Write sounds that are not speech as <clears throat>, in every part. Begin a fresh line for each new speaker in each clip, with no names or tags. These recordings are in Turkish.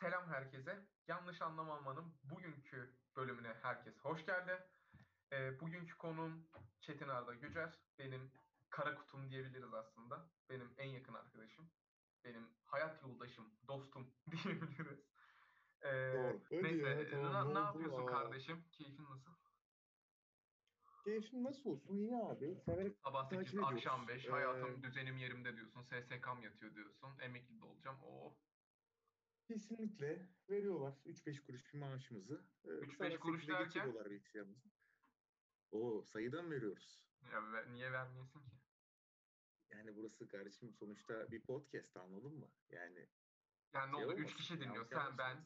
Selam herkese. Yanlış anlamamanın bugünkü bölümüne herkes hoş geldi. Ee, bugünkü konuğum Çetin Arda Gücer. Benim kara kutum diyebiliriz aslında. Benim en yakın arkadaşım. Benim hayat yoldaşım, dostum <laughs> diyebiliriz. Ee,
Doğru. Öyle
neyse,
ya, tamam, ne
ne yapıyorsun
Aa.
kardeşim? Keyfin nasıl?
Keyfin nasıl olsun? İyi abi. Severek
Sabah
Takip
8,
ediyoruz.
akşam 5,
Ee,
hayatım düzenim yerimde diyorsun. SSK'm yatıyor diyorsun. Emekli de olacağım. Oo.
Kesinlikle veriyorlar 3-5 kuruş bir maaşımızı. Ee,
3-5
sabah
kuruş
8'de
derken?
geçiriyorlar bilgisayarımızı. Oo sayıdan veriyoruz.
Ya niye vermiyorsun ki?
Yani burası kardeşim sonuçta bir podcast anladın mı? Yani
Yani ne
şey
oldu? 3
olmasın,
kişi dinliyor.
yanlış
Sen, ben,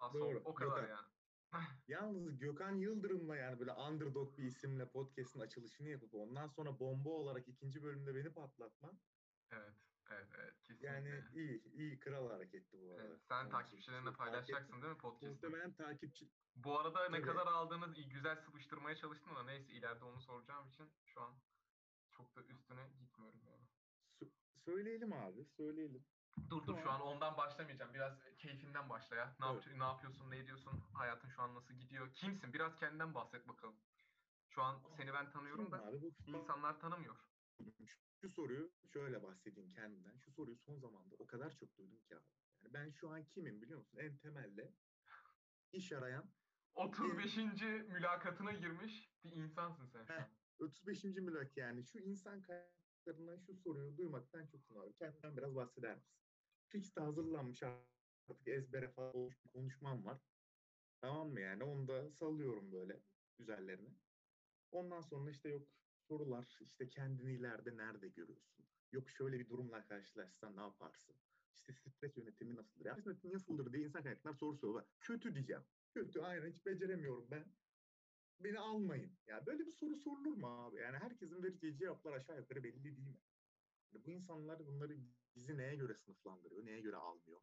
sol.
Doğru,
O kadar
Gökhan.
yani. <laughs>
Yalnız Gökhan Yıldırım'la yani böyle underdog bir isimle podcast'ın açılışını yapıp ondan sonra bomba olarak ikinci bölümde beni patlatman
Evet, evet. Kesinlikle.
yani iyi, iyi kral hareketti bu arada.
Evet, sen takipçilerinle
çok fark
paylaşacaksın değil mi podcast'ı?
Muhtemelen takipçi
Bu arada ne
Tabii.
kadar aldığını iyi- güzel sıvıştırmaya çalıştım da neyse ileride onu soracağım için şu an çok da üstüne gitmiyorum yani.
Sö- söyleyelim abi, söyleyelim.
Dur dur şu an ondan başlamayacağım. Biraz keyfinden başla ya. Ne,
Evet.
yap- ne yapıyorsun, ne ediyorsun? Hayatın şu an nasıl gidiyor? Kimsin? Biraz kendinden bahset bakalım. Şu an seni ben tanıyorum da
abi bu
insanlar tanımıyor.
Şu soruyu şöyle bahsedeyim kendimden. Şu soruyu son zamanda o kadar çok duydum ki abi. Yani ben şu an kimim biliyor musun? En temelde iş arayan
35. mülakatına girmiş bir insansın sen şu an.
35. mülak yani şu insan kaynaklarından şu soruyu duymaktan çok abi. Kendinden biraz bahseder misin? De hazırlanmış artık ezbere falan konuşmam var. Tamam mı yani? Onu da sallıyorum böyle üzerlerine. Ondan sonra işte yok sorular, işte kendini ileride nerede görüyorsun? Yok şöyle bir durumla karşılaşsan ne yaparsın? İşte stres yönetimi nasıldır? Ya stres yönetimi nasıldır diye insan kaynaklar soru soruyorlar. Kötü diyeceğim. Kötü aynen hiç beceremiyorum ben. Beni almayın. Ya böyle bir soru sorulur mu abi? Yani herkesin vereceği cevaplar aşağı yukarı belli değil mi? Yani bu insanlar bunları bizi neye göre sınıflandırıyor, neye göre almıyor?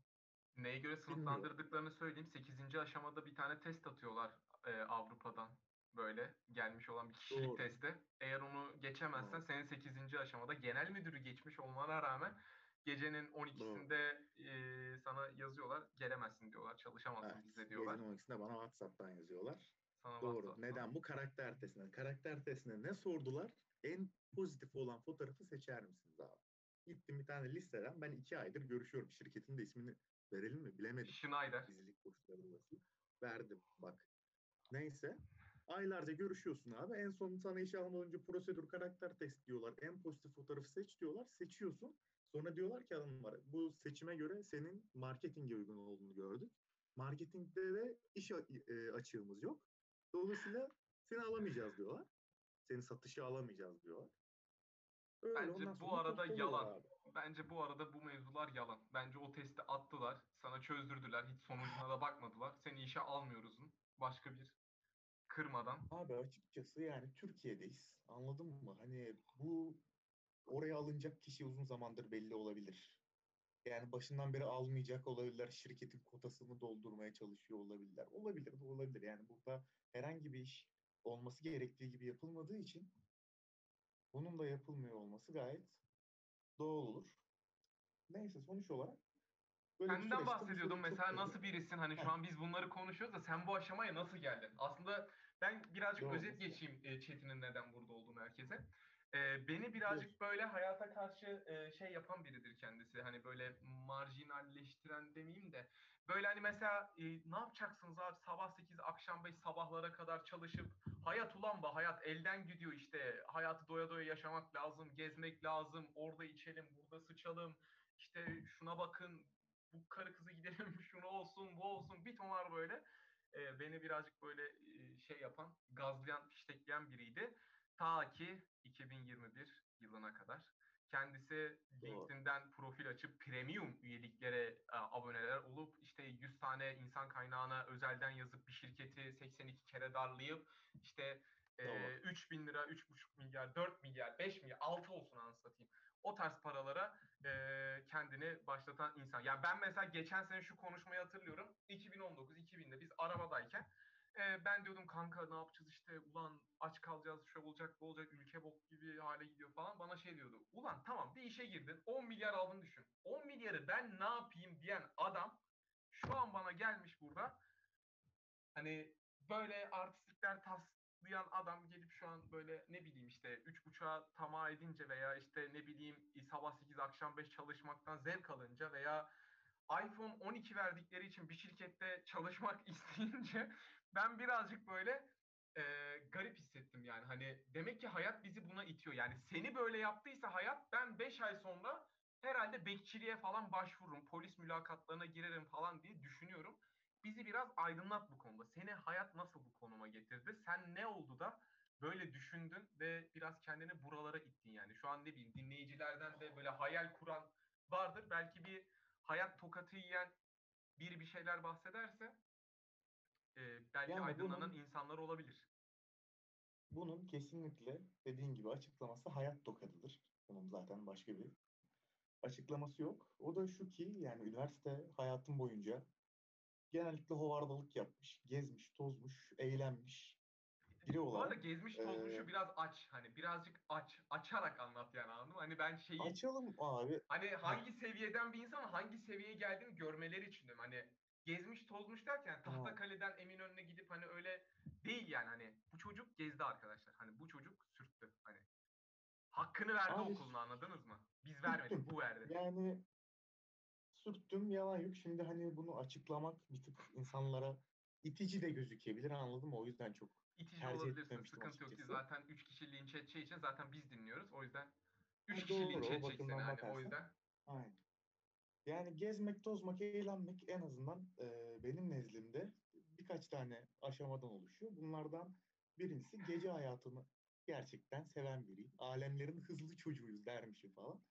Neye göre sınıflandırdıklarını söyleyeyim. 8. aşamada bir tane test atıyorlar e, Avrupa'dan böyle gelmiş olan bir kişilik
Doğru.
testi. Eğer onu geçemezsen
Doğru.
senin 8. aşamada genel müdürü geçmiş olmana rağmen gecenin 12'sinde e, sana yazıyorlar gelemezsin diyorlar. Çalışamazsın
Evet.
bize diyorlar.
Gecenin 12'sinde bana WhatsApp'tan yazıyorlar.
Sana
Doğru.
WhatsApp'tan.
Neden? Bu karakter testine. Karakter testine ne sordular? En pozitif olan fotoğrafı seçer misiniz abi? Gittim bir tane listeden. Ben iki aydır görüşüyorum. Şirketin de ismini verelim mi? Bilemedim.
Schneider.
Gizlilik koşulları. Verdim bak. Neyse. Aylarca görüşüyorsun abi. En son sana işe almadan önce prosedür karakter test diyorlar. En pozitif fotoğrafı seç diyorlar. Seçiyorsun. Sonra diyorlar ki adamlar bu seçime göre senin marketinge uygun olduğunu gördük. Marketingde de iş e, açığımız yok. Dolayısıyla seni alamayacağız diyorlar. Seni satışa alamayacağız diyorlar. Öyle,
Bence bu arada yalan.
abi.
Bence bu arada bu mevzular yalan. Bence o testi attılar. Sana çözdürdüler. Hiç sonucuna da bakmadılar. Seni işe almıyoruzun. Başka bir kırmadan.
Abi açıkçası yani Türkiye'deyiz. Anladın mı? Hani bu oraya alınacak kişi uzun zamandır belli olabilir. Yani başından beri almayacak olabilirler. Şirketin kotasını doldurmaya çalışıyor olabilirler. Olabilir de olabilir. Yani burada herhangi bir iş olması gerektiği gibi yapılmadığı için bunun da yapılmıyor olması gayet doğal olur. Neyse sonuç olarak böyle
Kendinden
süreçte bu çok
mesela nasıl birisin? Hani şu an biz bunları konuşuyoruz da sen bu aşamaya nasıl geldin? Aslında ben birazcık
Doğru,
özet geçeyim Çetin'in neden burada olduğunu herkese. E, beni birazcık böyle hayata karşı e, şey yapan biridir kendisi. Hani böyle marjinalleştiren demeyeyim de. Böyle hani mesela e, ne yapacaksınız abi? Sabah 8 akşam 5 sabahlara kadar çalışıp hayat ulan be hayat elden gidiyor işte. Hayatı doya doya yaşamak lazım gezmek lazım orada içelim burada sıçalım işte şuna bakın bu karı kızı gidelim <laughs> şunu olsun bu olsun bir ton var böyle. Ee, beni birazcık böyle e, şey yapan gazlayan fiştekleyen biriydi. Ta ki 2021 yılına kadar. Kendisi. LinkedIn'den profil açıp premium üyeliklere e, aboneler olup işte 100 tane insan kaynağına özelden yazıp bir şirketi 82 kere darlayıp işte e,
Doğru.
3000 lira, 3,5 milyar, 4 milyar, 5 milyar, 6 olsun anasını satayım. O tarz paralara e, kendini başlatan insan. Ya ben mesela geçen sene şu konuşmayı hatırlıyorum. 2019-2000'de biz arabadayken e, ben diyordum kanka ne yapacağız işte ulan aç kalacağız şu olacak bu olacak ülke bok gibi hale gidiyor falan. Bana şey diyordu. Ulan tamam bir işe girdin 10 milyar aldın düşün. 10 milyarı ben ne yapayım diyen adam şu an bana gelmiş burada hani böyle artistlikler taslayan adam gelip şu an böyle ne bileyim işte üç buçuğa tamah edince veya işte ne bileyim sabah 8 akşam 5 çalışmaktan zevk alınca veya iPhone 12 verdikleri için bir şirkette çalışmak <laughs> isteyince ben birazcık böyle e, garip hissettim yani. Hani demek ki hayat bizi buna itiyor. Yani seni böyle yaptıysa hayat ben 5 ay sonra herhalde bekçiliğe falan başvururum, polis mülakatlarına girerim falan diye düşünüyorum. Bizi biraz aydınlat bu konuda. Seni hayat nasıl bu konuma getirdi? Sen ne oldu da böyle düşündün ve biraz kendini buralara ittin yani. Şu an ne bileyim dinleyicilerden de böyle hayal kuran vardır. Belki bir hayat tokatı yiyen biri bir şeyler bahsederse e, belki
Yani
aydınlanan
bunun-
insanlar olabilir.
Bunun kesinlikle dediğin gibi açıklaması hayat tokadıdır. Bunun zaten başka bir açıklaması yok. O da şu ki yani üniversite hayatım boyunca genellikle hovardalık yapmış, gezmiş, tozmuş, eğlenmiş biri
Bu
olan
arada gezmiş tozmuşu
e,
biraz aç. Hani birazcık aç. Açarak anlat yani anladın mı? Hani ben şeyi
açalım abi.
hani hangi seviyeden bir insan hangi seviyeye geldiğini görmeleri için diyorum. Hani gezmiş tozmuş derken
Tamam.
Tahtakale'den Eminönü'ne gidip hani öyle değil yani hani bu çocuk gezdi arkadaşlar. Hani bu çocuk sürttü. Hani hakkını verdi
Abi,
okuluna anladınız mı? Biz vermedik bu verdi. <laughs>
Yani sürttüm yalan yok. Şimdi hani bunu açıklamak bir tık insanlara itici de gözükebilir anladın mı? O yüzden çok
İtici
tercih
olabilirsin. Sıkıntı yok ki.
açıkçası.
Zaten 3 kişi linç edeceği için zaten biz dinliyoruz. O yüzden 3
Ha,
kişi linç edecek seni
bakımdan
hani. O
bakarsan.
yüzden
Aynen. Yani gezmek, tozmak, eğlenmek en azından e, benim nezdimde birkaç tane aşamadan oluşuyor. Bunlardan birincisi gece hayatını gerçekten seven biriyim. Alemlerin hızlı çocuğuyuz dermişim falan.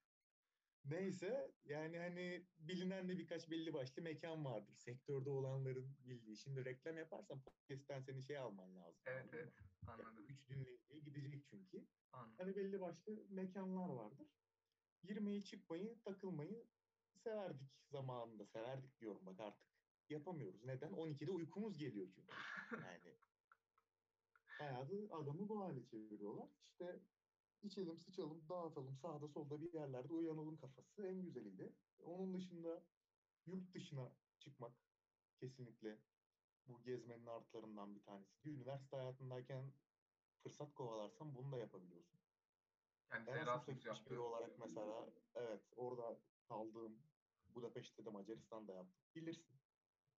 Neyse yani hani bilinen de birkaç belli başlı mekan vardır. Sektörde olanların bildiği. Şimdi reklam yaparsan podcast'ten seni şey alman lazım.
evet
anladın
evet anladım.
Üç dinleyiciye gidecek çünkü.
anladım.
Hani belli başlı mekanlar vardır. Girmeyi, çıkmayı, takılmayı severdik zamanında. Severdik diyorum bak artık. Yapamıyoruz. Neden? 12'de uykumuz geliyor çünkü. <laughs> Yani hayatı adamı bu hale çeviriyorlar. İşte içelim, sıçalım, dağıtalım, sağda solda bir yerlerde uyanalım kafası en güzeliydi. Onun dışında yurt dışına çıkmak kesinlikle bu gezmenin artılarından bir tanesi. Üniversite hayatındayken fırsat kovalarsan bunu da yapabiliyorsun.
Kendisi Erasmus yaptı.
biri olarak mesela evet orada kaldığım Budapeşte de Macaristan'da yaptım. Bilirsin.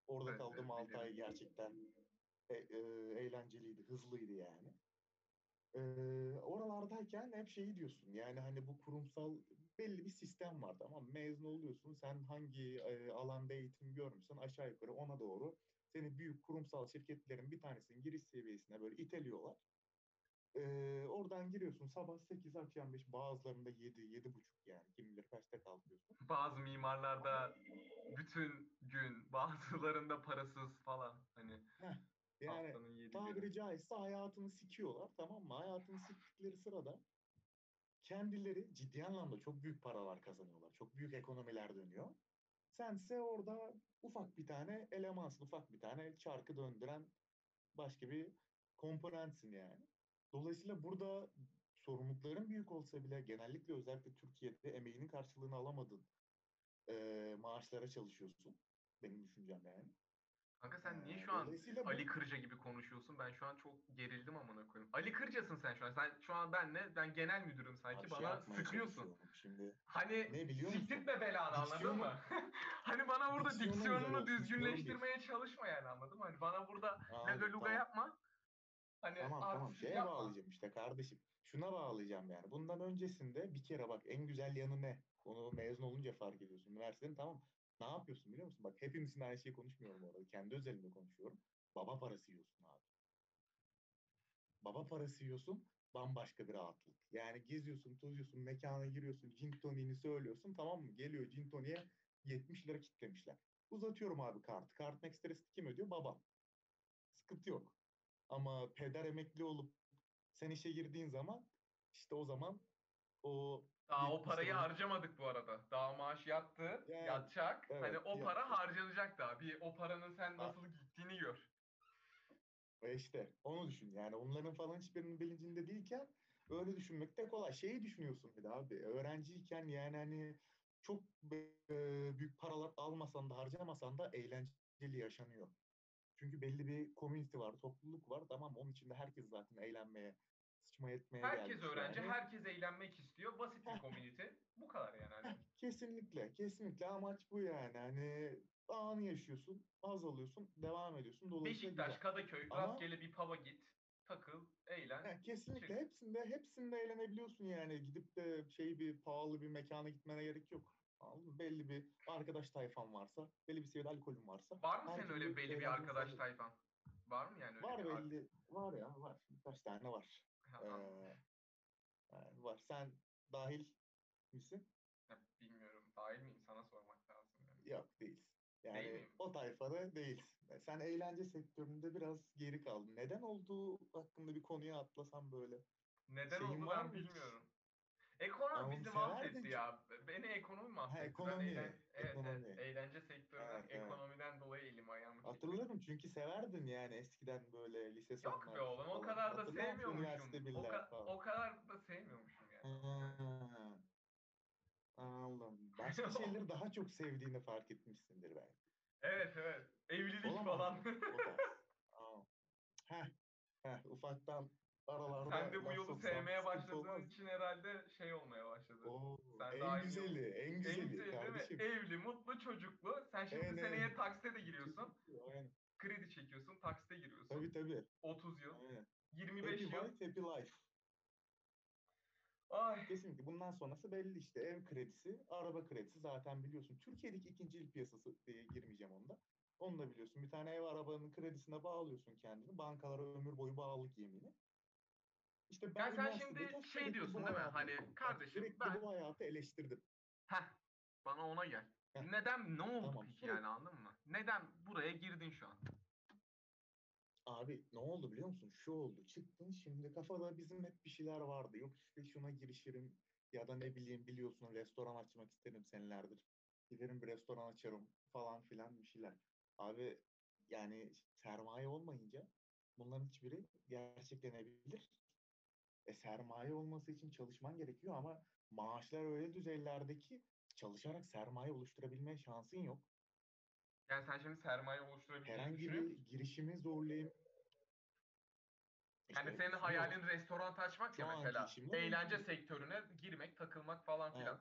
Orada
Evet,
kaldığım
evet,
6 ay gerçekten e- e, eğlenceliydi, hızlıydı yani. E, oralardayken hep şeyi diyorsun yani hani bu kurumsal belli bir sistem var tamam? Mezun oluyorsun sen hangi e, alanda eğitim görmüşsen aşağı yukarı ona doğru seni büyük kurumsal şirketlerin bir tanesinin giriş seviyesine böyle iteliyorlar. Ee, oradan giriyorsun sabah 8 akşam 5 bazılarında 7 7 buçuk yani kim bilir kaçta kalkıyorsun.
Bazı mimarlarda bütün gün, <laughs> bazılarında parasız falan hani
Heh, yani tabiri
günü.
caizse hayatını sikiyorlar tamam mı? Hayatını siktikleri sırada kendileri ciddi anlamda çok büyük paralar kazanıyorlar. Çok büyük ekonomiler dönüyor. Sense orada ufak bir tane elemansın, ufak bir tane çarkı döndüren başka bir komponentsin yani. Dolayısıyla burada sorumlulukların büyük olsa bile genellikle özellikle Türkiye'de emeğinin karşılığını alamadın e, maaşlara çalışıyorsun. Benim düşüncem yani.
Kanka sen niye
Ee,
şu an
dolayısıyla bu-
Ali Kırca gibi konuşuyorsun? Ben şu an çok gerildim amına koyayım. Ali Kırcasın sen şu an. Sen şu an benle, ben genel müdürüm sanki.
Abi şey
bana
yapmaya
sıkıyorsun.
çalışıyorum Şimdi
Hani
Ne biliyor musun?
siktirtme belanı anladın mı? <laughs> hani bana burada
diksiyonu güzel
diksiyonunu
olsun istiyorum
düzgünleştirmeye çalışma yani anladın mı? Hani bana burada
Abi,
laga luga
tamam.
yapma. Hani
Tamam tamam şeye
yapma.
bağlayacağım işte kardeşim. Şuna bağlayacağım yani. Bundan öncesinde bir kere bak en güzel yanı ne? Onu mezun olunca fark ediyorsun. Üniversitenin tamam. Ne yapıyorsun biliyor musun? Bak hepimizin aynı şeyi konuşmuyorum orada. Kendi özelimde konuşuyorum. Baba parası yiyorsun abi. Baba parası yiyorsun bambaşka bir rahatlık. Yani geziyorsun, tozuyorsun, mekana giriyorsun, gin söylüyorsun tamam mı? Geliyor gin toniğe 70 lira kitlemişler. Uzatıyorum abi kartı. Kartın ekstresi kim ödüyor? Babam. Sıkıntı yok. Ama peder emekli olup sen işe girdiğin zaman işte o zaman o
Daha o
70
parayı harcamadık bu arada. Daha maaş yattı,
Yani,
yatacak.
evet,
hani o para harcanacak daha. Bir o paranın sen
Ha.
nasıl gittiğini gör.
E işte onu düşün. Yani onların falan hiçbirinin bilincinde değilken öyle düşünmek de kolay. Şeyi düşünüyorsun bir de abi. Öğrenciyken yani hani çok e, büyük paralar almasan da harcamasan da eğlenceli yaşanıyor. Çünkü belli bir community var, topluluk var. Tamam onun içinde herkes zaten eğlenmeye, sıçma etmeye
Herkes
gelmiş
öğrenci,
yani.
herkes eğlenmek istiyor. Basit bir <laughs> community. Bu kadar yani. Hani. <laughs>
Kesinlikle, kesinlikle amaç bu yani. Hani anı yaşıyorsun, haz alıyorsun, devam ediyorsun. Dolayısıyla
Beşiktaş,
güzel.
Kadıköy,
Ama-
rastgele bir pub'a git, takıl, eğlen.
Heh, kesinlikle
çık.
hepsinde hepsinde eğlenebiliyorsun yani. Gidip de şey bir pahalı bir mekana gitmene gerek yok. Anladın? Belli bir arkadaş tayfan varsa, belli bir seviyede alkolün varsa.
Var mı senin öyle belli bir arkadaş tayfan? Var mı yani öyle
Var belli, var ya var. Birkaç tane var. Ee, yani var. Sen dahil misin?
Bilmiyorum. Dahil miyim? Sana sormak lazım. Yani.
Yok değilsin.
Değil
Yani
miyim?
o tayfada değilsin. Sen eğlence sektöründe biraz geri kaldın. Neden olduğu hakkında bir konuya atlasam böyle.
Neden
Şeyin
oldu ben bilmiyorum. Ekonomi
Ama
bizi mahvetti ya. Beni ekonomi mahvetti. Ben
ekonomi,
eğlen- evet, evet,
ekonomi.
eğlence sektöründen,
Evet, evet.
ekonomiden dolayı elim ayağımı çekti.
Hatırlarım çünkü severdin yani eskiden böyle lise
Yok
sonları
be oğlum o kadar da sevmiyormuşum. O, ka-
falan.
o kadar da sevmiyormuşum yani.
Ha, Anladım. Başka şeyleri daha çok sevdiğini fark etmişsindir belki.
Evet evet. Evlilik
Olamaz
falan. <laughs>
Heh, heh, ufaktan aralarda
Sen de bu yolu sevmeye başladığın için herhalde şey olmaya başladı.
Oo,
Sen
en güzeli,
yol-
en
En
güzeli
güzeli değil mi?
kardeşim.
Evli, mutlu, çocuklu. Sen şimdi
En,
seneye
en.
taksite de giriyorsun.
Aynen.
Kredi çekiyorsun, taksite giriyorsun.
Tabii tabii.
30 yıl,
Aynen.
25
Happy
yıl.
wife, happy life.
Ay.
Kesinlikle bundan sonrası belli işte. Ev kredisi, araba kredisi zaten biliyorsun. Türkiye'deki ikinci el piyasası diye girmeyeceğim onda. Onu da biliyorsun. Bir tane ev arabanın kredisine bağlıyorsun kendini. Bankalara ömür boyu bağlılık yemini. İşte ben
Yani sen şimdi şey diyorsun değil mi? Hani kardeşim
sürekli
ben
bu hayatı eleştirdim.
Heh, bana ona gel.
Heh.
Neden ne oldu
Tamam,
peki
sürekli-
yani anladın mı? Neden buraya girdin şu an?
Abi ne oldu biliyor musun? Şu oldu. Çıktın şimdi kafada bizim hep bir şeyler vardı. Yok işte şuna girişirim ya da ne bileyim biliyorsun restoran açmak isterim senelerdir. Giderim bir restoran açarım falan filan bir şeyler. Abi yani sermaye olmayınca bunların hiçbiri gerçeklenebilir. E sermaye olması için çalışman gerekiyor ama maaşlar öyle düzeylerde ki çalışarak sermaye oluşturabilme şansın yok.
Yani sen şimdi sermaye oluşturabileceğini
Herhangi bir girişimi zorlayayım.
Yani
İşte
senin hayalin restoran açmak
Şu
ya mesela. Eğlence
mümkün.
sektörüne girmek, takılmak falan
Evet.
filan.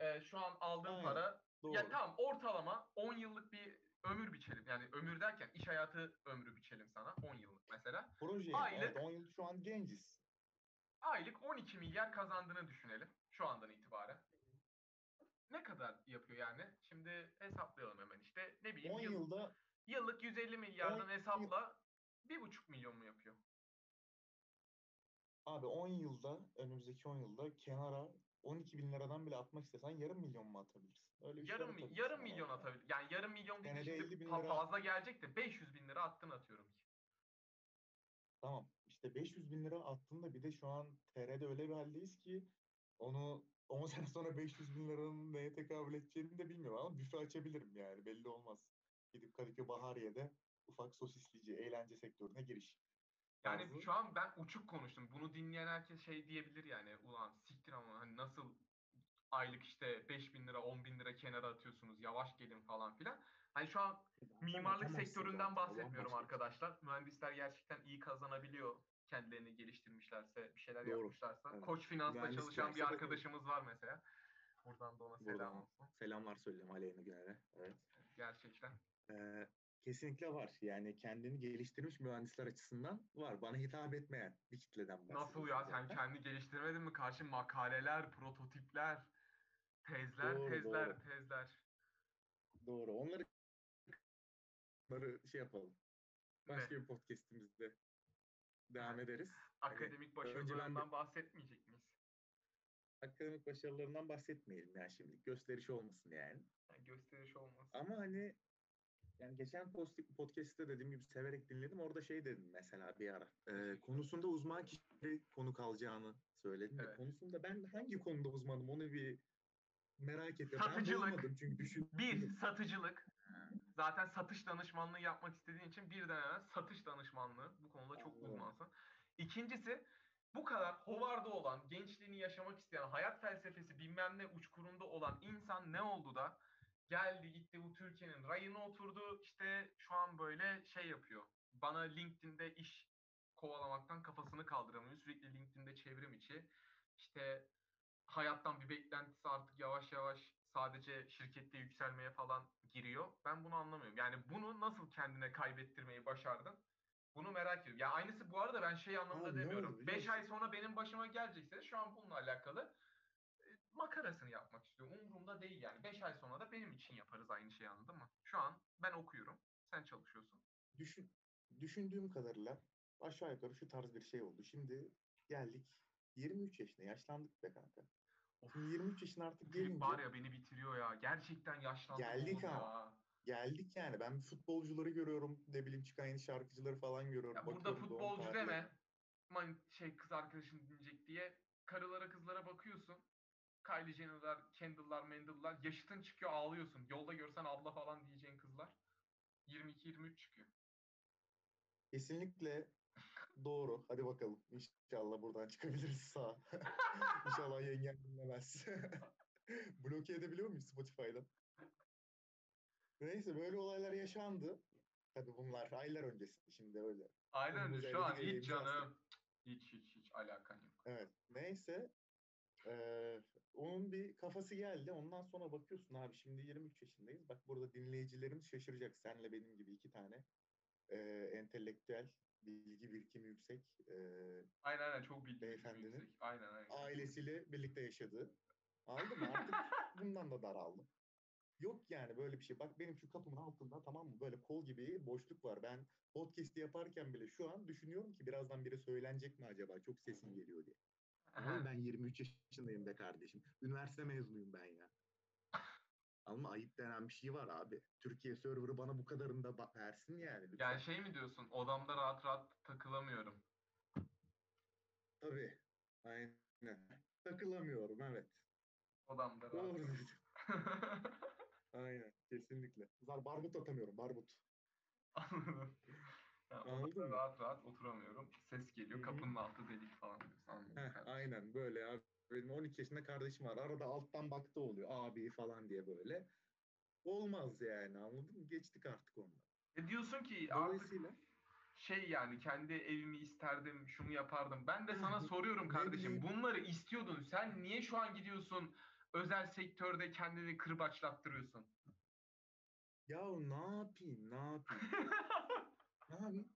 Ee, şu an aldığın
Aynen,
para
Doğru.
ya tamam ortalama 10 yıllık bir ömür biçelim. Yani ömür derken iş hayatı ömrü biçelim sana 10 yıllık mesela.
Proje
Aylık-
evet 10 yıl şu an genciz.
Aylık 12 milyar kazandığını düşünelim şu andan itibaren. Ne kadar yapıyor yani? Şimdi hesaplayalım hemen işte. Ne bileyim
10
yıl-
yılda
yıllık 150 milyardan
10
hesapla 1,5 milyon mu yapıyor?
abi 10 yılda önümüzdeki 10 yılda kenara 12 bin liradan bile atmak istesen yarım milyon mu atabilirsin? Öyle bir şey
Yarım,
atabilirsin
yarım
ama
milyon
yani.
atabilir. Yani yarım milyon değil
Senede
şimdi
50 bin
fa-
lira-
fazla gelecek de 500 bin lira attın atıyorum ki.
Tamam işte 500 bin lira attın da bir de şu an TR'de öyle bir haldeyiz ki onu 10 <laughs> sene sonra 500 bin liranın neye tekabül edeceğini de bilmiyorum ama büfe açabilirim yani belli olmaz. Gidip Kadıköy Bahariye'de ufak sosislici eğlence sektörüne giriş.
Yani
tarzı.
şu an ben uçuk konuştum. Bunu dinleyen herkes şey diyebilir yani. Ulan siktir ama hani nasıl aylık işte 5 bin lira 10 bin lira kenara atıyorsunuz yavaş gelin falan filan. Hani şu an mimarlık sektöründen bahsetmiyorum arkadaşlar. Mühendisler gerçekten iyi kazanabiliyor. Kendilerini geliştirmişlerse, bir şeyler
Doğru,
yapmışlarsa.
evet.
Koç Finans'ta çalışan bir arkadaşımız var mesela. Buradan da ona selam
Buradan
olsun.
selamlar söyleyeyim Aleyna Güner'e. Evet.
Gerçekten.
Ee, kesinlikle var. Yani kendini geliştirmiş mühendisler açısından var. Bana hitap etmeyen bir kitleden bahsediyorum.
Nasıl ya sen kendi geliştirmedin mi? Karşı makaleler, prototipler, tezler,
Doğru,
tezler,
doğru.
tezler.
Doğru. Onları onları şey yapalım. Başka bir podcast'imizde devam ederiz.
Akademik
bir-
başarılarından bahsetmeyecek miyiz?
Akademik başarılarından bahsetmeyelim yani şimdilik. Gösteriş olmasın yani.
Yani gösteriş olmaz.
Ama hani yani geçen podcast'te dediğim gibi severek dinledim. Orada şey dedim mesela bir ara. Ee, konusunda uzman kişileri konuk alacağını söyledim. de
Evet.
konusunda ben hangi konuda uzmanım onu bir merak ettim.
Satıcılık.
Ben çünkü düşün.
Bir, satıcılık. Zaten satış danışmanlığı yapmak istediğin için birden hemen satış danışmanlığı. Bu konuda çok uzmansın. İkincisi bu kadar hovarda olan, gençliğini yaşamak isteyen, hayat felsefesi bilmem ne uçkurunda olan insan ne oldu da geldi gitti bu Türkiye'nin rayına oturdu işte şu an böyle şey yapıyor. Bana LinkedIn'de iş kovalamaktan kafasını kaldıramıyor. Sürekli LinkedIn'de çevrim içi. İşte hayattan bir beklentisi artık yavaş yavaş sadece şirkette yükselmeye falan giriyor. Ben bunu anlamıyorum. Yani bunu nasıl kendine kaybettirmeyi başardın? Bunu merak ediyorum. Ya aynısı bu arada ben şey anlamında
Abi
demiyorum.
oldu biliyor
5
musun?
ay sonra benim başıma gelecekse şu an bununla alakalı e, makarasını yapmak istiyorum. Umurumda değil yani. 5 ay sonra da benim için yaparız aynı şeyi anladın mı? Şu an ben okuyorum. Sen çalışıyorsun.
Düşün, düşündüğüm kadarıyla aşağı yukarı şu tarz bir şey oldu. Şimdi geldik 23 yaşına yaşlandık be kanka.
Of.
Şimdi 23 yaşına artık gelince
var ya beni bitiriyor ya. Gerçekten yaşlandım
Geldik ha.
ya.
geldik yani. Ben futbolcuları görüyorum. Ne bileyim çıkan yeni şarkıcıları falan görüyorum.
Ya burada
Bakıyorum
futbolcu deme. Man şey kız arkadaşın dinleyecek diye karılara kızlara bakıyorsun. Kylie Jenner'lar, Kendall'lar, Mendal'lar yaşıtın çıkıyor ağlıyorsun. Yolda görsen abla falan diyeceğin kızlar. 22-23 çıkıyor.
Kesinlikle doğru. Hadi bakalım. İnşallah buradan çıkabiliriz sağ. <laughs> İnşallah yengen dinlemez. <laughs> Bloke edebiliyor muyuz Spotify'dan? Neyse böyle olaylar yaşandı. Tabii bunlar aylar öncesi şimdi öyle.
Aynen
Umut
öyle. Şu an hiç canım. Hiç hiç hiç alakan yok.
Evet. Neyse. Eee, onun bir kafası geldi. Ondan sonra bakıyorsun abi şimdi 23 yaşındayız. Bak burada dinleyicilerimiz şaşıracak. Senle benim gibi iki tane eee entelektüel, bilgi birikimi yüksek eee,
Aynen aynen çok bilgi
Beyefendinin
yüksek. Aynen aynen.
ailesiyle birlikte yaşadığı. Anladın mı? Artık <laughs> bundan da daraldım. Yok yani böyle bir şey. Bak benim şu kapımın altında tamam mı? Böyle kol gibi boşluk var. Ben podcast'i yaparken bile şu an düşünüyorum ki birazdan biri söylenecek mi acaba? Çok sesim geliyor diye. Oğlum ben 23 yaşındayım be kardeşim. Üniversite mezunuyum ben ya. Ama ayıp denen bir şey var abi. Türkiye serverı bana bu kadarını da versin yani lütfen.
Yani şey mi diyorsun? Odamda rahat rahat takılamıyorum.
Tabii. Aynen. Takılamıyorum evet.
Odamda rahat.
Doğru. <laughs> Aynen. Kesinlikle. Zar barbut atamıyorum. Barbut. Mı?
rahat rahat oturamıyorum. Ses geliyor.
Hı hı.
Kapının altı delik falan diyorsun.
Heh, aynen böyle ya. Benim 12 yaşında kardeşim var. Arada alttan baktı oluyor. Abi falan diye böyle. Olmaz yani anladın mı? Geçtik artık ondan.
E diyorsun ki artık
Dolayısıyla
şey yani kendi evimi isterdim, şunu yapardım. Ben de sana soruyorum kardeşim. Bunları istiyordun. Sen niye şu an gidiyorsun özel sektörde kendini kırbaçlattırıyorsun?
ya ne yapayım ne yapayım? <laughs> ne yapayım?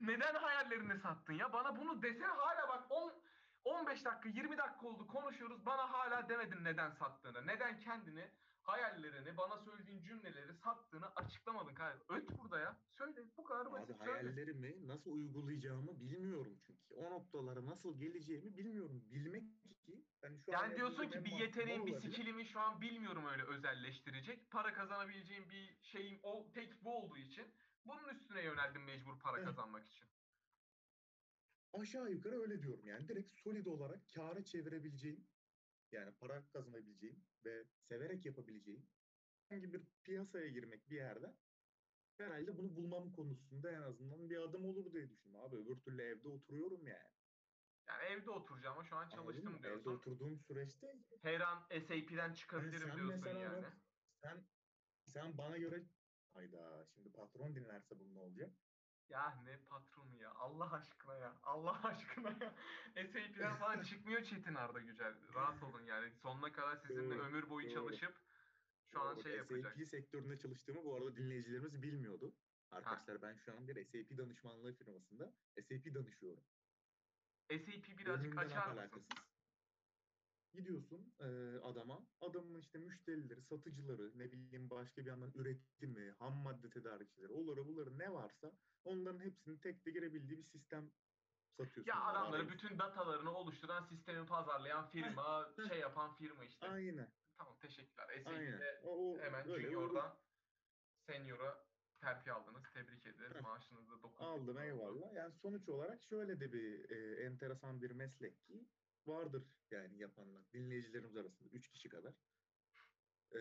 Neden hayallerini sattın ya? Bana bunu desene hala bak 10 15 dakika 20 dakika oldu konuşuyoruz. Bana hala demedin neden sattığını. Neden kendini hayallerini, bana söylediğin cümleleri sattığını açıklamadın kardeşim. Öt burada ya. Söyle. Bu kadar
Abi
basit. Söyle.
hayallerimi nasıl uygulayacağımı bilmiyorum çünkü. O noktalara nasıl geleceğimi bilmiyorum. Bilmek ki yani şu an
Yani diyorsun ki bir yeteneğim, bir skillimi şu an bilmiyorum öyle özelleştirecek. Para kazanabileceğim bir şeyim o tek bu olduğu için bunun üstüne yöneldim mecbur para
Heh.
kazanmak için.
Aşağı yukarı öyle diyorum yani. Direkt solid olarak kâra çevirebileceğim yani para kazanabileceğim ve severek yapabileceğim herhangi bir piyasaya girmek bir yerde herhalde bunu bulmam konusunda en azından bir adım olur diye düşünüyorum. Abi öbür türlü evde oturuyorum yani.
Yani evde oturacağım ama şu an çalıştım
mı? Evde
diyorsun.
oturduğum süreçte
Her an SAP'den çıkabilirim
sen
diyorsun
mesela
yani.
bak, sen sen bana göre hayda şimdi patron dinlerse bu ne olacak?
Ya ne patronu ya Allah aşkına ya Allah <laughs> aşkına ya. SAP'den falan <laughs> çıkmıyor Çetin Arda Güzel. Rahat olun yani sonuna kadar sizinle
Doğru,
ömür boyu
doğru.
çalışıp şu an
Bak,
şey yapacak.
SAP sektöründe çalıştığımı bu arada dinleyicilerimiz bilmiyordu. Arkadaşlar ben şu an bir SAP danışmanlığı firmasında SAP danışıyorum.
SAP birazcık
Bölümümden
açar
alakasız. Gidiyorsun e, adama, adamın işte müşterileri, satıcıları, ne bileyim başka bir yandan üretimi, ham madde tedarikçileri, onları bunları ne varsa onların hepsini tek de girebildiği bir sistem satıyorsun.
Ya adamları bütün datalarını oluşturan, sistemi pazarlayan firma, şey yapan firma işte.
Aynen,
Tamam teşekkürler. SAP'de hemen
öyle
Junior'dan Senior'a terfi aldınız. Tebrik ederiz.
Heh.
Maaşınız da 9
Aldım eyvallah. Yani sonuç olarak şöyle de bir e, enteresan bir meslek ki vardır yani yapanlar. Dinleyicilerimiz arasında 3 kişi kadar. E,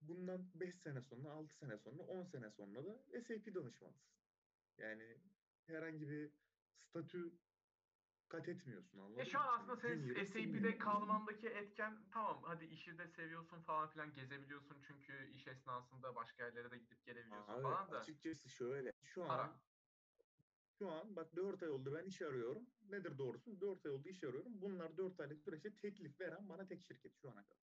bundan 5 sene sonra, 6 sene sonra, 10 sene sonra da SAP danışmanısın. Yani herhangi bir statü kat etmiyorsun anladın mı?
şu an aslında senin
yeri
SAP'de kalmandaki etken tamam hadi işi de seviyorsun falan filan gezebiliyorsun çünkü iş esnasında başka yerlere de gidip gelebiliyorsun
Abi
falan da
açıkçası şöyle. Şu an. Şu an bak 4 ay oldu ben iş arıyorum. Nedir doğrusu? 4 ay oldu iş arıyorum. Bunlar 4 aylık süreçte teklif veren bana tek şirket şu ana kadar.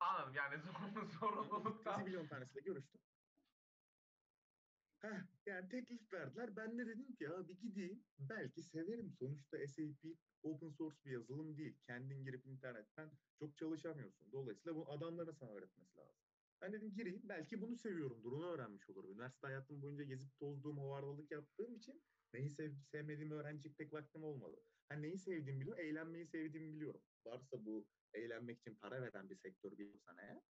Anladım yani <laughs> zorunlu zorunluluktan.
Zibilyon tanesiyle görüştüm. Heh, yani teklif verdiler. Ben de dedim ki ya bir gideyim. Belki severim. Sonuçta SAP open source bir yazılım değil. Kendin girip internetten çok çalışamıyorsun. Dolayısıyla bu adamların sana öğretmesi lazım. Ben dedim gireyim. Belki bunu seviyorumdur. Onu öğrenmiş olurum. Üniversite hayatım boyunca gezip tozduğum, hovardalık yaptığım için neyi sev sevmediğimi öğrenecek pek vaktim olmadı. Ha neyi sevdiğimi biliyorum. Eğlenmeyi sevdiğimi biliyorum. Varsa bu eğlenmek için para veren bir sektör biliyorsan eğer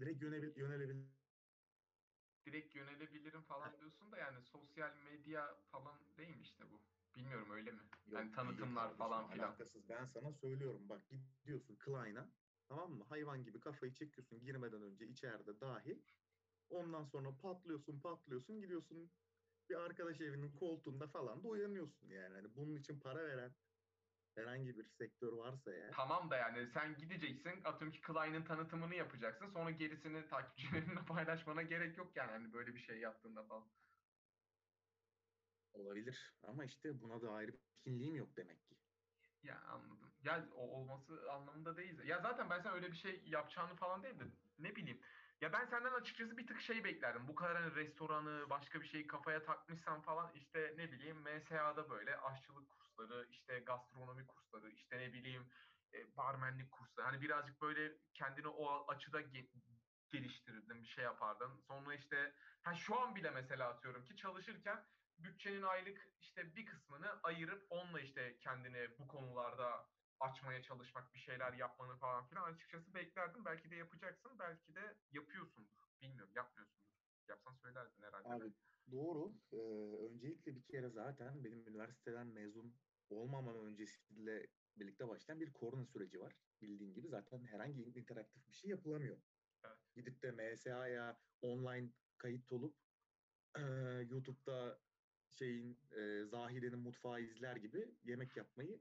direkt yönele, yönelebilir.
direkt yönelebilirim falan diyorsun da yani sosyal medya falan değil mi işte bu? Bilmiyorum öyle mi?
Yok,
yani tanıtımlar
kardeşim,
falan filan.
Alakasız. Ben sana söylüyorum bak gidiyorsun Klein'a tamam mı? Hayvan gibi kafayı çekiyorsun girmeden önce içeride dahil. Ondan sonra patlıyorsun patlıyorsun gidiyorsun bir arkadaş evinin koltuğunda falan da uyanıyorsun yani. Hani bunun için para veren herhangi bir sektör varsa eğer
Tamam da yani sen gideceksin atıyorum ki Klein'in tanıtımını yapacaksın sonra gerisini takipçilerinle <laughs> paylaşmana gerek yok yani hani böyle bir şey yaptığında falan.
olabilir. Ama işte buna dair bir etkinliğim yok demek ki.
Ya anladım. Ya o olması anlamında değil. Ya zaten ben sen öyle bir şey yapacağını falan değil de ne bileyim. Ya ben senden açıkçası bir tık şey beklerdim. Bu kadar hani restoranı, başka bir şeyi kafaya takmışsan falan işte ne bileyim MSA'da böyle aşçılık kursları, işte gastronomi kursları, işte ne bileyim e, barmenlik kursları. Hani birazcık böyle kendini o açıda ge- geliştirirdin, bir şey yapardın. Sonra işte ha şu an bile mesela atıyorum ki çalışırken bütçenin aylık işte bir kısmını ayırıp onunla işte kendini bu konularda açmaya çalışmak, bir şeyler yapmanı falan filan açıkçası beklerdim. Belki de yapacaksın, belki de yapıyorsundur. Bilmiyorum, yapmıyorsundur. Yapsan söylerdin herhalde. de.
Abi doğru. Ee, öncelikle bir kere zaten benim üniversiteden mezun olmamam öncesiyle birlikte başlayan bir korona süreci var. Bildiğin gibi zaten herhangi interaktif bir şey yapılamıyor.
Evet.
Gidip de MSA'ya online kayıt olup YouTube'da şeyin eee, Zahide'nin mutfağı izler gibi yemek yapmayı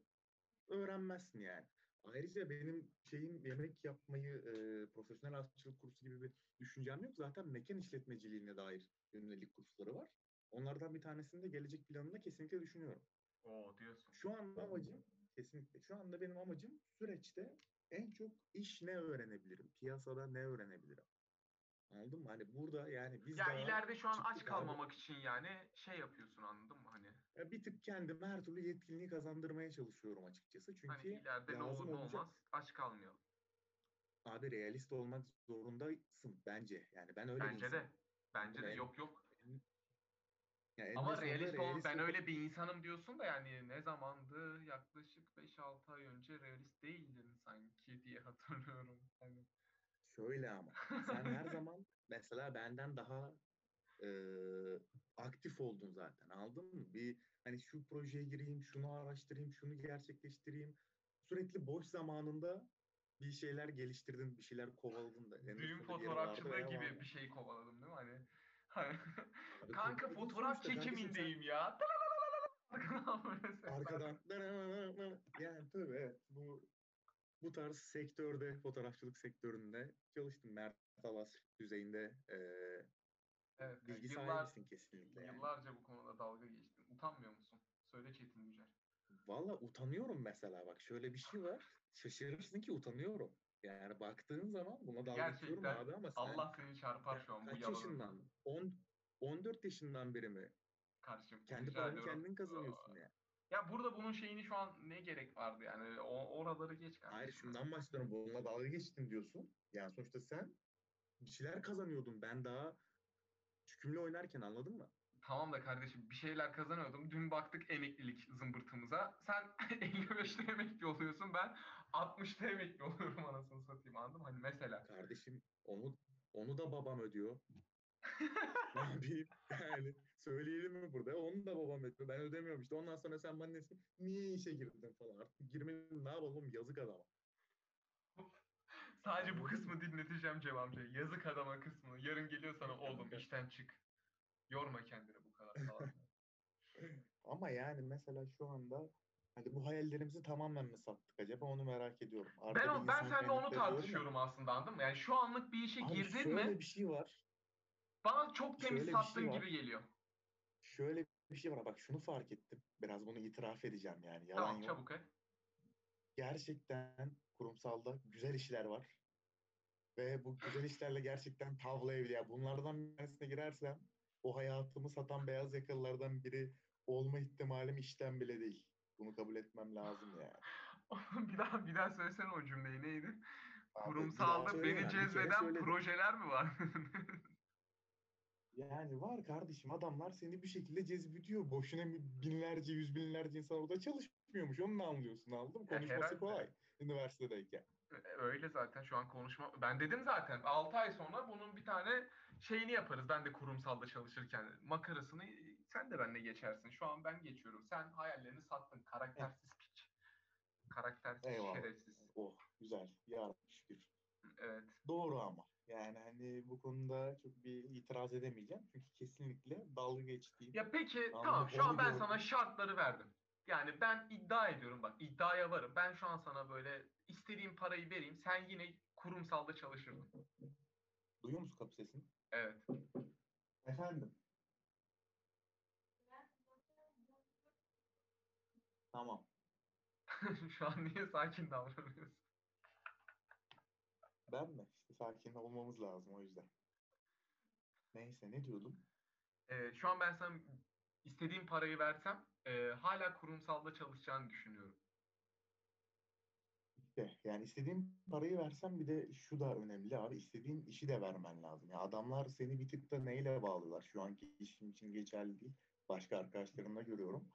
öğrenmezsin yani. Ayrıca benim şeyim yemek yapmayı eee, profesyonel aşçılık kursu gibi bir düşüncem yok. Zaten mekan işletmeciliğine dair yönelik kursları var. Onlardan bir tanesini de gelecek planında kesinlikle düşünüyorum.
Oo diyorsun.
Şu an amacım kesinlikle şu anda benim amacım süreçte en çok iş ne öğrenebilirim? Piyasada ne öğrenebilirim? Anladın mı? Hani burada yani biz
Ya
daha
ileride şu an aç
çıktık abi.
kalmamak için yani şey yapıyorsun anladın mı hani?
Ya bir tık kendime her türlü yetkinliği kazandırmaya çalışıyorum açıkçası. Çünkü
Hani ileride ne olur ne
olacak.
olmaz aç kalmayalım.
Abi realist olmak zorundasın bence. Yani ben öyle
Bence de. Bence de
En-
yok yok.
en- ya eninde
Ama realist ol ben
ol-
öyle bir insanım diyorsun da yani ne zamandı yaklaşık 5-6 ay önce realist değildin sanki diye hatırlıyorum. Hani
Şöyle ama sen her zaman mesela benden daha e, aktif oldun zaten anladın mı? Bir hani şu projeye gireyim, şunu araştırayım, şunu gerçekleştireyim. Sürekli boş zamanında bir şeyler geliştirdin, bir şeyler kovaladın da. Eninde
düğün fotoğrafçılığı gibi
vardı.
bir şey kovaladım değil mi? Hani, hani <laughs> kanka fotoğraf çekimindeyim ya. <laughs> Arkadan <laughs>
yani tabii evet bu bu tarz sektörde fotoğrafçılık sektöründe çalıştım. Mert Alas düzeyinde e,
Evet,
bilgi
yıllar,
sahibisin kesinlikle yani.
yıllarca bu konuda dalga geçtin. Utanmıyor musun? Söyle Çetin Yücel.
Valla utanıyorum mesela bak şöyle bir şey var. Şaşırırsın ki utanıyorum. Yani baktığın zaman buna dalga geçiyorum abi ama sen,
Allah seni çarpar şu an bu
kaç yaşından? 10 14 yaşından beri mi?
Kardeşim
Kendi paranı kendin kazanıyorsun yani.
Ya burada bunun şeyini şu an ne gerek vardı yani? O, oraları geç kardeşim.
Hayır şundan başlıyorum. Bununla dalga geçtin diyorsun. Yani sonuçta sen bir şeyler kazanıyordun. Ben daha çükümle oynarken anladın mı?
Tamam da kardeşim bir şeyler kazanıyordum. Dün baktık emeklilik zımbırtımıza. Sen <laughs> 55'te emekli oluyorsun. Ben 60'ta emekli oluyorum anasını satayım anladın mı? Hani mesela.
Kardeşim onu onu da babam ödüyor. <laughs> Ne yapayım? Yani söyleyelim mi burada? Onu da babam ödüyor. Ben ödemiyorum işte. Ondan sonra sen bana desin niye işe girdin falan. Artık girmenin ne yapalım yazık adama.
Sadece bu kısmı dinleteceğim Cem amca. Yazık adama kısmını. Yarın geliyor sana oğlum işten çık. Yorma kendini bu kadar. <laughs>
Ama yani mesela şu anda hani bu hayallerimizi tamamen mi sattık acaba onu merak ediyorum. Arkada
Ben o, ben seninle onu tartışıyorum aslında anladın mı? Yani şu anlık bir işe
Abi
girdin
şöyle
mi
bir şey var.
bana çok temiz
şöyle
sattığın
şey var.
gibi geliyor.
Şöyle bir şey var. Bak şunu fark ettim. Biraz bunu itiraf edeceğim yani. Yalan
Tamam
yok.
çabuk et.
Gerçekten kurumsalda güzel işler var. Ve bu güzel işlerle gerçekten tavlayabilir. Ya bunlardan bir tanesine girersem o hayatımı satan beyaz yakalılardan biri olma ihtimalim işten bile değil. Bunu kabul etmem lazım yani. <laughs>
bir daha bir daha söylesene o cümleyi neydi?
Abi,
Kurumsalda beni cezbeden projeler mi var? <laughs>
Yani var kardeşim adamlar seni bir şekilde cezbediyor. Boşuna binlerce, yüz binlerce insan orada çalışmıyormuş. Onu da anlıyorsun anladın mı? Konuşması kolay üniversitedeyken.
Öyle zaten şu an konuşma. Ben dedim zaten 6 ay sonra bunun bir tane şeyini yaparız. Ben de kurumsalda çalışırken makarasını sen de benimle geçersin. Şu an ben geçiyorum. Sen hayallerini sattın. Karaktersiz piç. Karaktersiz
Eyvallah.
şerefsiz.
Oh güzel. Ya şükür.
Evet.
Doğru ama. Yani hani bu konuda çok bir itiraz edemeyeceğim. Çünkü kesinlikle dalga geçtiğim.
Ya peki tamam şu an ben
gördüm.
sana şartları verdim. Yani ben iddia ediyorum bak iddiaya varım. Ben şu an sana böyle istediğim parayı vereyim. Sen yine kurumsalda çalışırdın.
Duyuyor musun kapı sesini?
Evet.
Efendim. Tamam. <laughs>
şu an niye sakin davranıyorsun?
Ben mi? İşte sakin olmamız lazım o yüzden. Neyse ne diyordum?
Ee, şu an ben sana istediğim parayı versem e, hala kurumsalda çalışacağını düşünüyorum.
İşte yani istediğin parayı versen bir de şu da önemli abi. istediğin işi de vermen lazım. Ya adamlar seni bir tık da neyle bağlılar? Şu anki işim için geçerli değil. Başka arkadaşlarımda görüyorum.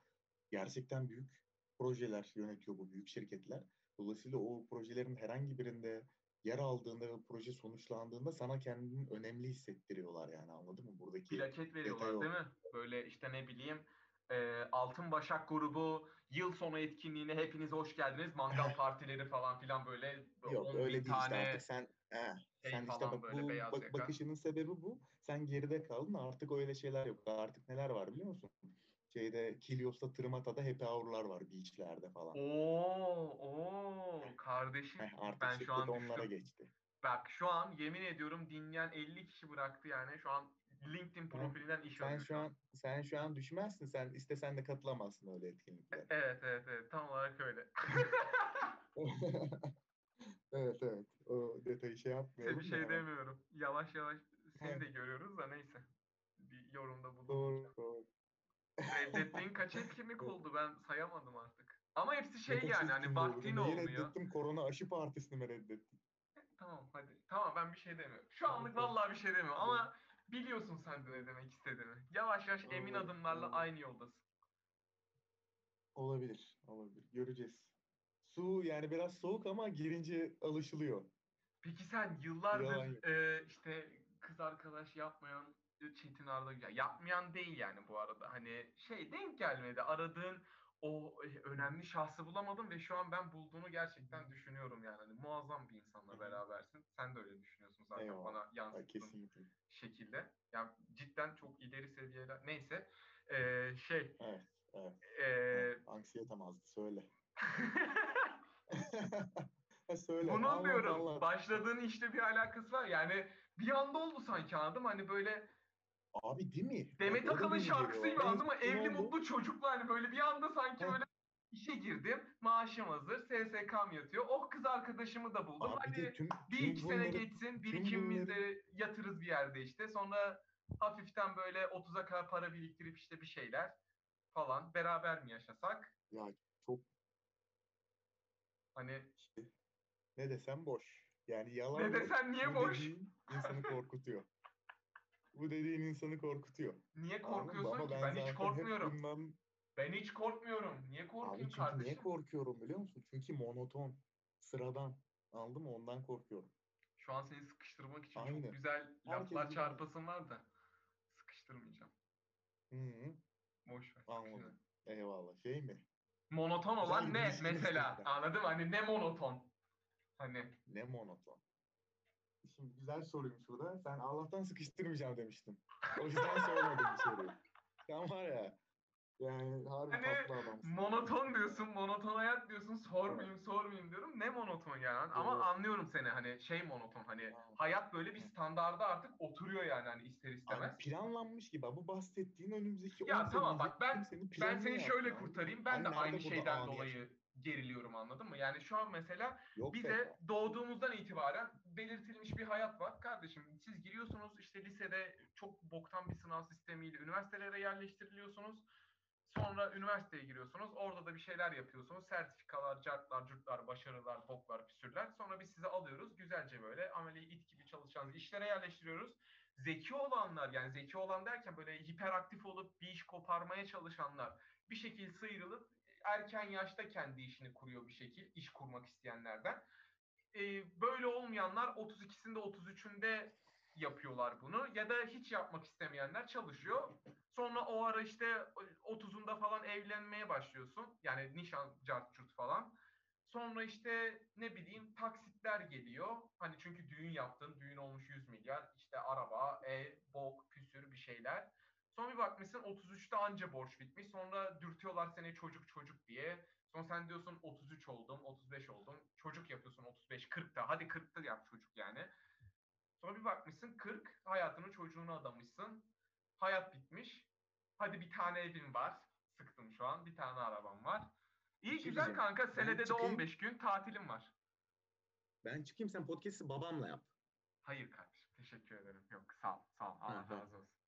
Gerçekten büyük projeler yönetiyor bu büyük şirketler. Dolayısıyla o projelerin herhangi birinde yer aldığında ve proje sonuçlandığında sana kendini önemli hissettiriyorlar yani anladın mı? Buradaki
Plaket veriyorlar değil mi? Böyle işte ne bileyim e, Altın Başak grubu yıl sonu etkinliğine hepiniz hoş geldiniz. Mangal <laughs> partileri falan filan böyle
Yok
10
öyle değil işte
tane
artık sen he,
şey
sen işte bak bu bak-
yaka.
bakışının sebebi bu. Sen geride kaldın artık öyle şeyler yok. Artık neler var biliyor musun? Şeyde Kilios'ta Tırmata'da happy hour'lar var beach'lerde falan.
Oo, oo kardeşim
Heh, artık
ben şu an
onlara
düştüm.
geçti.
Bak şu an yemin ediyorum dinleyen 50 kişi bıraktı yani. Şu an LinkedIn profilinden iş
Sen şu an sen şu an düşmezsin. Sen istesen de katılamazsın öyle etkinliklere.
Evet evet evet tam olarak öyle. <laughs>
evet evet. O detayı şey yapmayalım.
bir şey
hemen.
demiyorum. Yavaş yavaş seni
Evet.
de görüyoruz da neyse. Bir yorumda bulunmayacağım.
Doğru doğru.
Reddettiğin <laughs> kaç etkinlik oldu ben sayamadım artık. Ama hepsi şey
Nefes
yani hani vaktin olmuyor.
reddettim? Korona aşı partisini mi reddettim?
Tamam hadi. Tamam ben bir şey demiyorum. Şu anlık vallahi bir şey demiyorum ama biliyorsun sen de ne demek istediğimi. Yavaş yavaş emin
Anladım,
adımlarla aynı yoldasın.
Olabilir, olabilir. Göreceğiz. Su yani biraz soğuk ama girince alışılıyor.
Peki sen yıllardır e, işte kız arkadaş yapmayan Çetin Arda ya yapmayan değil yani bu arada. Hani şey denk gelmedi. Aradığın o e, önemli şahsı bulamadın ve şu an ben bulduğunu gerçekten düşünüyorum yani. Hani muazzam bir insanla berabersin. Sen de öyle düşünüyorsun zaten
Eyvallah.
bana yansıttığın şekilde. Yani cidden çok ileri seviyeler. Neyse. E, şey
Evet, evet.
e,
evet. Anksiyetem azdı. Söyle. <laughs> <laughs> Söyle.
Bunu
anlat.
Başladığın işte bir alakası var. Yani bir anda oldu sanki anladın mı? Hani böyle
Abi değil mi?
Demet Akalın
beni geliyor.
şarkısı gibi
En
anladın mı? Evli mutlu çocuklu hani böyle bir anda sanki böyle işe girdim. Maaşım hazır. SSK'm yatıyor. Oh kız arkadaşımı da buldum.
Abi
Hadi
tüm,
bir
tüm
iki sene
bunları-
geçsin.
tüm
Birikimimiz de yatırız bir yerde işte. Sonra hafiften böyle 30'a kadar para biriktirip işte bir şeyler falan. Beraber mi yaşasak?
Ya çok
Hani
işte ne desem boş. Yani yalan
ne
yok.
desen niye boş?
insanı korkutuyor. Bu dediğin insanı korkutuyor.
Niye korkuyorsun
Ama
ki?
ben,
Ben hiç
zaten
korkmuyorum.
bundan
Ben hiç korkmuyorum. Niye
Abi
korkayım
çünkü
kardeşim?
niye korkuyorum biliyor musun? Çünkü monoton, sıradan. Anladın mı? Ondan korkuyorum.
Şu an seni sıkıştırmak için
Aynen.
çok güzel laflar
Herkes gibi.
çarpasın var da sıkıştırmayacağım.
Hı -hı.
Boş ver.
Anladım. Eyvallah. Şey mi?
Monoton olan
bir
ne
ilişkiniz
mesela? mı? Hani ne monoton? Hani
Ne monoton? Şimdi güzel soruymuş bu da. Sen Allah'tan sıkıştırmayacağım demiştin. O yüzden sormadım bu soruyu. Sen var ya Yani harbi
Hani
tatlı adamsın.
Monoton diyorsun, monoton hayat diyorsun, sormayayım sormayayım diyorum. Ne monoton yani? Ama
Evet.
anlıyorum seni hani şey monoton hani
Evet.
hayat böyle bir standarda artık oturuyor yani hani ister istemez.
Abi planlanmış gibi. Bu bahsettiğin önümüzdeki
Ya
10
tamam, bak ben-
kimsenin
Ben seni
yaptı
şöyle kurtarayım. Ben
Hani
de aynı şeyden dolayı
yaşadın?
Geriliyorum anladın mı? Yani şu an mesela
Yok
bize
be.
doğduğumuzdan itibaren belirtilmiş bir hayat var. Kardeşim siz giriyorsunuz işte lisede çok boktan bir sınav sistemiyle üniversitelere yerleştiriliyorsunuz. Sonra üniversiteye giriyorsunuz. Orada da bir şeyler yapıyorsunuz. Sertifikalar, cartlar, curtlar, başarılar, boklar, püsürler. Sonra biz sizi alıyoruz. Güzelce böyle ameli it gibi çalışan işlere yerleştiriyoruz. Zeki olanlar yani zeki olan derken böyle hiperaktif olup bir iş koparmaya çalışanlar bir şekilde sıyrılıp erken yaşta kendi işini kuruyor bir şekil iş kurmak isteyenlerden. Ee, böyle olmayanlar 32'sinde 33'ünde yapıyorlar bunu ya da hiç yapmak istemeyenler çalışıyor. Sonra o ara işte 30'unda falan evlenmeye başlıyorsun. Yani nişan, cart, curt falan. Sonra işte ne bileyim taksitler geliyor. Hani çünkü düğün yaptın, düğün olmuş 100 milyar. işte araba, ev, bok, püsür bir şeyler. Sonra bir bakmışsın 33'te anca borç bitmiş. Sonra dürtüyorlar seni çocuk çocuk diye. Sonra sen diyorsun 33 oldum, 35 oldum. Çocuk yapıyorsun 35, 40'ta. Hadi 40'ta yap çocuk yani. Sonra bir bakmışsın 40, hayatını çocuğuna adamışsın. Hayat bitmiş. Hadi bir tane evim var. Sıktım şu an. Bir tane arabam var. İyi
şey
güzel kanka.
Ben
Senede de
çıkayım.
15 gün tatilim var.
Ben çıkayım sen podcast'i babamla yap.
Hayır kardeşim. Teşekkür ederim. Yok sağ ol. Sağ ol. Allah razı olsun.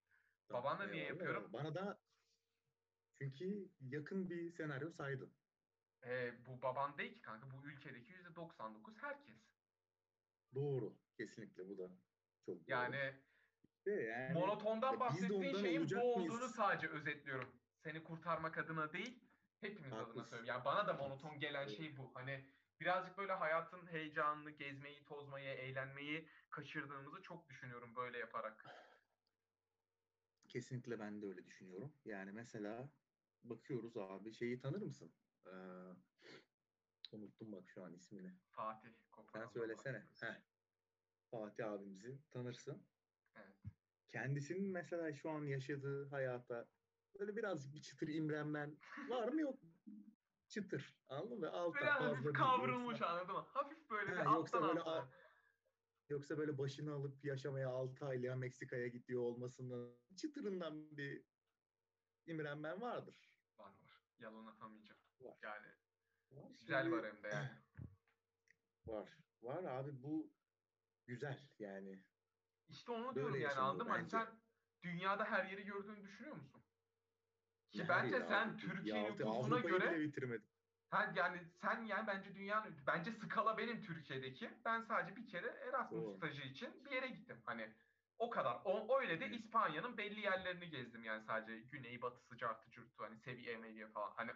Babanla niye yapıyorum?
Bana da çünkü yakın bir senaryo saydın.
Ee, bu baban değil ki kanka. Bu ülkedeki %99 herkes.
Doğru. Kesinlikle bu da çok doğru.
Yani
De yani
monotondan
de
bahsettiğin şeyin bu
mıyız?
olduğunu sadece özetliyorum. Seni kurtarmak adına değil, hepimiz adına
Haklısın.
söylüyorum. Yani bana da monoton gelen
Evet.
şey bu. Hani birazcık böyle hayatın heyecanını, gezmeyi, tozmayı, eğlenmeyi kaçırdığımızı çok düşünüyorum böyle yaparak.
Kesinlikle ben de öyle düşünüyorum. Yani mesela bakıyoruz abi şeyi tanır mısın? Ee, unuttum bak şu an ismini.
Fatih
Sen söylesene.
bahsediyoruz.
Heh. Fatih abimizi tanırsın.
Evet.
Kendisinin mesela şu an yaşadığı hayata böyle birazcık bir çıtır imrenmen var mı yok mu? Çıtır. Anladın mı? Altta
Böyle hafif kavrulmuş
Yoksa-
anladın mı? Hafif böyle bir
Ha, yoksa
alttan alttan.
Yoksa böyle başını alıp yaşamaya 6 aylığa Meksika'ya gidiyor olmasının çıtırından bir imrenmen vardır.
Var var. Yalan atamayacağım.
Var.
Yani
Var.
güzel
Şimdi-
var hem de yani. <clears throat>
Var. Var abi bu güzel yani.
İşte onu
Böyle
diyorum yani anladın mı? Hani sen dünyada her yeri gördüğünü düşünüyor musun? Ki
Her
bence
yeri
sen. Türkiye
Ya,
nüfusuna göre
bitirmedim.
Ha, yani sen yani bence dünyanın bence skala benim Türkiye'deki. Ben sadece bir kere Erasmus
Doğru.
stajı için bir yere gittim. Hani o kadar. O, öyle de. İspanya'nın belli yerlerini gezdim yani sadece. Güney, batısı, cartı, curtu hani seviye meviye falan. Hani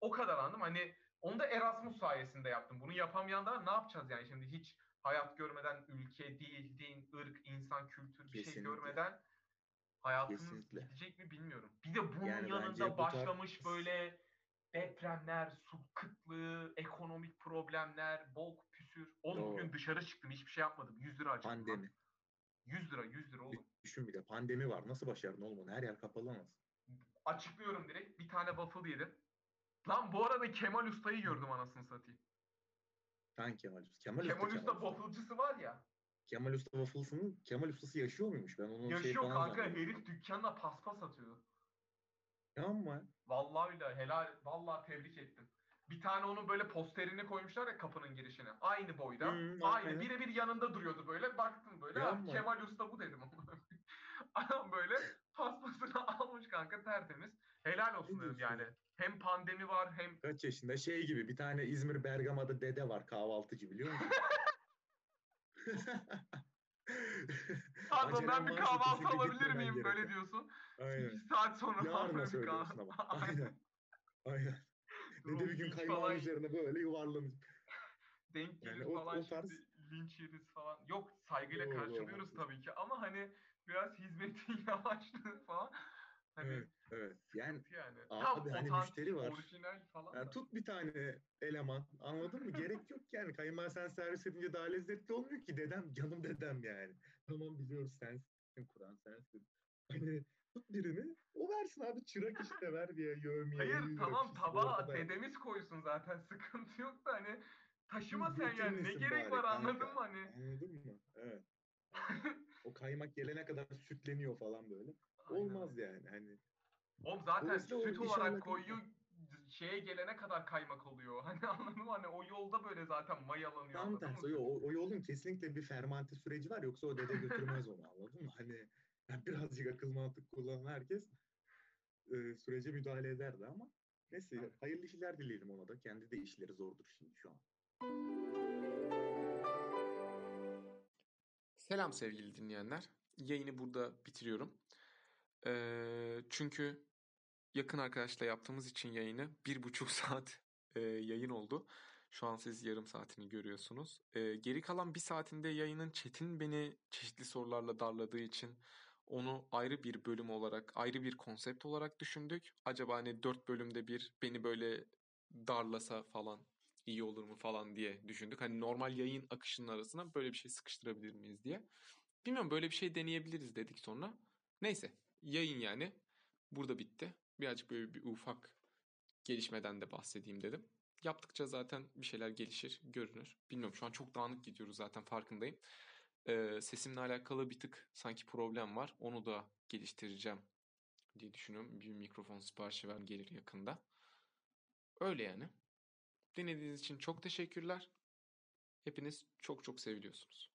o kadar anladım. Hani onu da Erasmus sayesinde yaptım. Bunu yapamayanlar ne yapacağız yani şimdi hiç hayat görmeden ülke, dil, din, ırk, insan, kültür bir şey
Kesinlikle.
görmeden hayatımız
Kesinlikle.
gidecek mi bilmiyorum. Bir de bunun
Yani
yanında
bu
başlamış
tarz-
böyle depremler, su kıtlığı, ekonomik problemler, bok, püsür. Oğlum
Doğru.
bugün dışarı çıktım hiçbir şey yapmadım. 100 lira lan.
Pandemi.
100 lira 100 lira oğlum.
Düşün bir de pandemi var. Nasıl başardın oğlum onu? Her yer kapalı nasıl?
Açıklıyorum direkt. Bir tane waffle yedim. Lan bu arada Kemal Usta'yı gördüm anasını satayım.
Sen Kemal Usta. Kemal, Usta,
Kemal Usta
Usta.
wafflecısı var ya.
Kemal Usta Waffles'ın Kemal Ustası yaşıyor muymuş? Ben onun şey
Yaşıyor
falan
kanka herif dükkanla paspas atıyor.
Ya ama
Vallahi billahi helal vallahi tebrik ettim. Bir tane onun böyle posterini koymuşlar ya kapının girişine. Aynı boyda.
Hı,
aynı.
aynen.
Birebir yanında duruyordu böyle. Baktım böyle. Ha,
Yapma.
Kemal Usta bu dedim. <laughs> Adam böyle paspasını <laughs> almış kanka tertemiz. Helal olsun
Ne
dedim
diyorsun
yani.
ya?
Hem pandemi var hem
kaç yaşında? Şey gibi bir tane İzmir Bergama'da dede var kahvaltıcı biliyor musun? <laughs> <laughs>
pardon ben bir kahvaltı alabilir miyim
gerekiyor.
böyle diyorsun.
Aynen.
8 saat sonra
Yarına
bir
söylüyorsun
kahvaltı.
ama. <laughs> Aynen. Aynen. <laughs> Dede bir gün kaymağın
falan
üzerine böyle yuvarlanacak.
denk gelir
Yani o-
falan
o tarz-
linç yeriz falan. Yok saygıyla
Doğru, doğru,
karşılıyoruz
haklısın.
tabii ki ama hani biraz hizmetin yavaşlığı falan. Hani
Evet, evet. Yani
yani.
abi
Tam
hani müşteri var.
orijinal falan
Yani
da.
tut bir tane eleman anladın mı? Gerek yok yani. Kaymağı sen servis edince daha lezzetli olmuyor ki. Dedem canım dedem yani. Tamam biliyoruz sensin. Kur'an sensin. Hani tut birini o versin abi çırak işte ver diye yövmeye.
Hayır tamam tabağa dedemiz koysun zaten <laughs> sıkıntı yok da hani taşıma sen yani ne gerek var anladın mı hani?
Anladın mı? Evet. <laughs> o kaymak gelene kadar sütleniyor falan böyle.
Aynen.
Olmaz yani hani.
Oğlum zaten süt olarak koyuyor şeye gelene kadar kaymak oluyor. <laughs> Hani anladın mı? Hani o yolda böyle zaten mayalanıyor.
Tam tersi o, o, yolun kesinlikle bir fermante süreci var yoksa o dede götürmez onu anladın mı? Hani yani birazcık akıl mantık kullanan herkes e, sürece müdahale ederdi ama neyse
Aynen.
hayırlı işler dileyelim ona da. Kendi de işleri zordur şimdi şu an.
Selam sevgili dinleyenler. Yayını burada bitiriyorum. Ee, çünkü yakın arkadaşla yaptığımız için yayını bir buçuk <laughs> saat e, yayın oldu. Şu an siz yarım saatini görüyorsunuz. Ee, geri kalan bir saatinde yayının Çetin beni çeşitli sorularla darladığı için onu ayrı bir bölüm olarak, ayrı bir konsept olarak düşündük. Acaba hani dört bölümde bir beni böyle darlasa falan iyi olur mu falan diye düşündük. Hani normal yayın akışının arasına böyle bir şey sıkıştırabilir miyiz diye. Bilmiyorum böyle bir şey deneyebiliriz dedik sonra. Neyse yayın yani burada bitti. Birazcık böyle bir ufak gelişmeden de bahsedeyim dedim. Yaptıkça zaten bir şeyler gelişir, görünür. Bilmiyorum şu an çok dağınık gidiyoruz zaten farkındayım. Ee, sesimle alakalı bir tık sanki problem var. Onu da geliştireceğim diye düşünüyorum. Bir mikrofon siparişi ver gelir yakında. Öyle yani. Dinlediğiniz için çok teşekkürler. Hepiniz çok çok seviliyorsunuz.